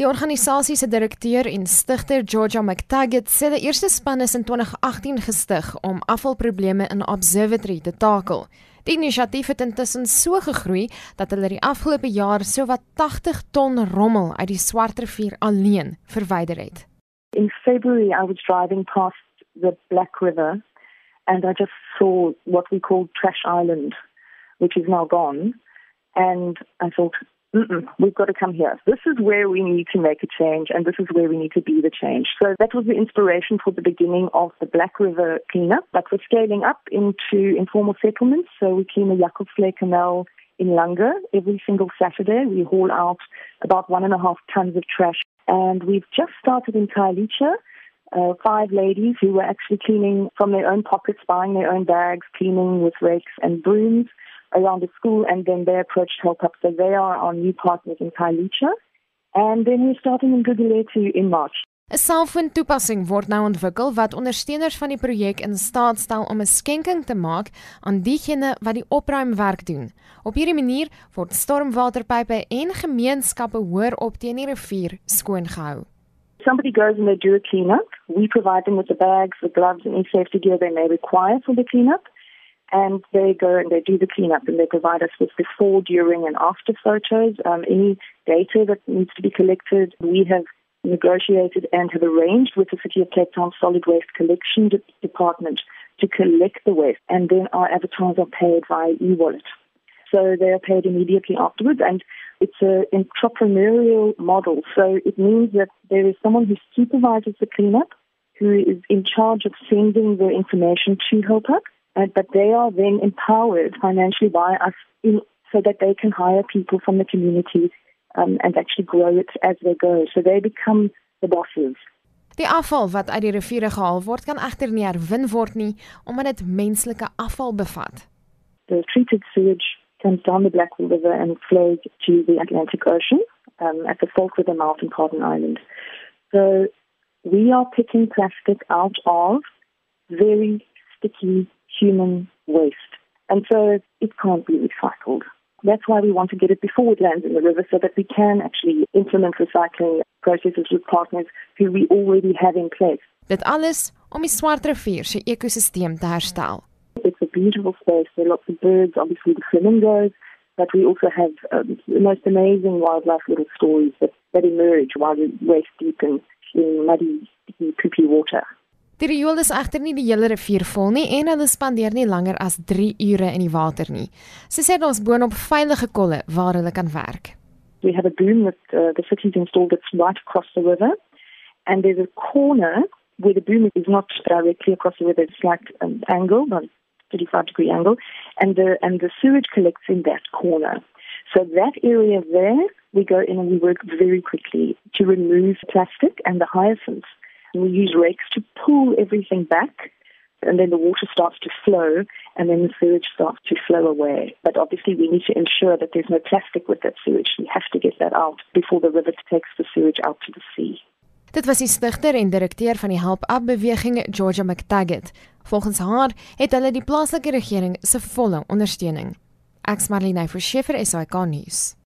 Die organisasie se direkteur en stigter Georgia McTaggart sê die eerste span is in 2018 gestig om afvalprobleme in Observatory te takel. Die inisiatief het intussen so gegroei dat hulle die afgelope jaar sowat 80 ton rommel uit die Swartrivier alleen verwyder het. In February I was driving past the Black River and I just saw what we call Trash Island which is now gone and I thought Mm-mm, we've got to come here. This is where we need to make a change, and this is where we need to be the change. So that was the inspiration for the beginning of the Black River cleanup. But we're scaling up into informal settlements. So we clean the Jakkalsvlei Canal in Langa every single Saturday. We haul out about one and a half tons of trash. And we've just started in Khayelitsha. Uh, five ladies who were actually cleaning from their own pockets, buying their own bags, cleaning with rakes and brooms around the school, and then they approached Help Up. So they are our new partners in Kailicha. And then we're starting in Guguletu in March. 'n Selfoon-toepassing word nou ontwikkel wat ondersteuners van die projek in staat stel om 'n skenking te maak aan diegene wat die opruimwerk doen. Op hierdie manier word stormwaterpype en gemeenskappe hoër op teen die rivier skoon gehou. Somebody goes and they do a cleanup. We provide them with the bags, the gloves, and any safety gear they may require for the cleanup. And they go and they do the cleanup and they provide us with before, during, and after photos. Um, any data that needs to be collected, we have negotiated and have arranged with the City of Cape Town Solid Waste Collection de- Department to collect the waste, and then our avatars are paid via e-wallet. So they are paid immediately afterwards, and it's an entrepreneurial model. So it means that there is someone who supervises the cleanup, who is in charge of sending the information to Help Up, uh, but they are then empowered financially by us in, so that they can hire people from the community um, and actually grow it as they go. So they become the bosses. Die afval wat uit die riviere gehaal word kan egter nie herwin word nie omdat dit menslike afval bevat. The treated sewage comes down the Black River and flows to the Atlantic Ocean um, at the Falk River mouth in Cotton Island. So we are picking plastic out of very sticky human waste. And so it can't be recycled. That's why we want to get it before it lands in the river so that we can actually implement recycling processes with partners who we already have in place. Dit alles om die Swart Rivier se ekosisteem te herstel. It's a beautiful space. There are lots of birds, obviously the flamingos, but we also have um, the most amazing wildlife little stories that, that emerge while we waist deep in, in muddy, poopy water. Die riool is egter nie die hele rivier vol nie en hulle spandeer nie langer as 3 ure in die water nie. Sy sê ons boonop veilige kolle waar hulle kan werk. We have a boom that uh, the city's installed that's right across the river and there's a corner where the boom is not directly across the river it's like an angle about 35 degree angle and the and the sewage collects in that corner. So that area there we go in and we work very quickly to remove plastic and the hyacinths We use rakes to pull everything back, and then the water starts to flow, and then the sewage starts to flow away. But obviously, we need to ensure that there's no plastic with that sewage. We have to get that out before the river takes the sewage out to the sea. Dit was die stigter en direkteur van die Help Up beweging, Georgia McTaggart. Volgens haar het hulle die plaaslike regering se volle ondersteuning. Ek's Marlene Verschiefer, SAK nuus.